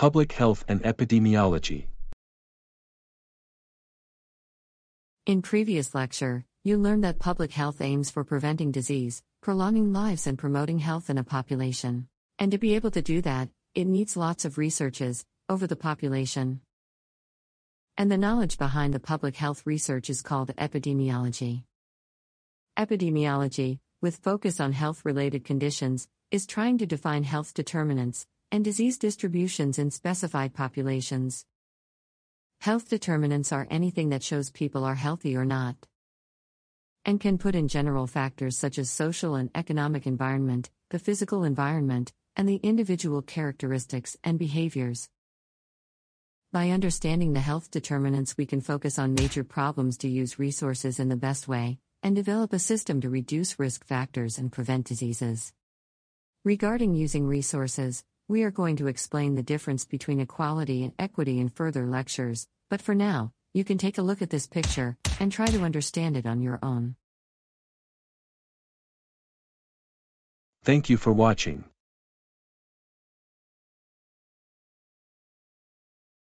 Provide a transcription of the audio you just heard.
Public Health and Epidemiology. In previous lecture, you learned that public health aims for preventing disease, prolonging lives and promoting health in a population. And to be able to do that, it needs lots of researches over the population. And the knowledge behind the public health research is called epidemiology. Epidemiology, with focus on health related conditions, is trying to define health determinants and disease distributions in specified populations. Health determinants are anything that shows people are healthy or not, and can put in general factors such as social and economic environment, the physical environment, and the individual characteristics and behaviors. By understanding the health determinants, we can focus on major problems to use resources in the best way and develop a system to reduce risk factors and prevent diseases. Regarding using resources, we are going to explain the difference between equality and equity in further lectures, but for now, you can take a look at this picture and try to understand it on your own. Thank you for watching.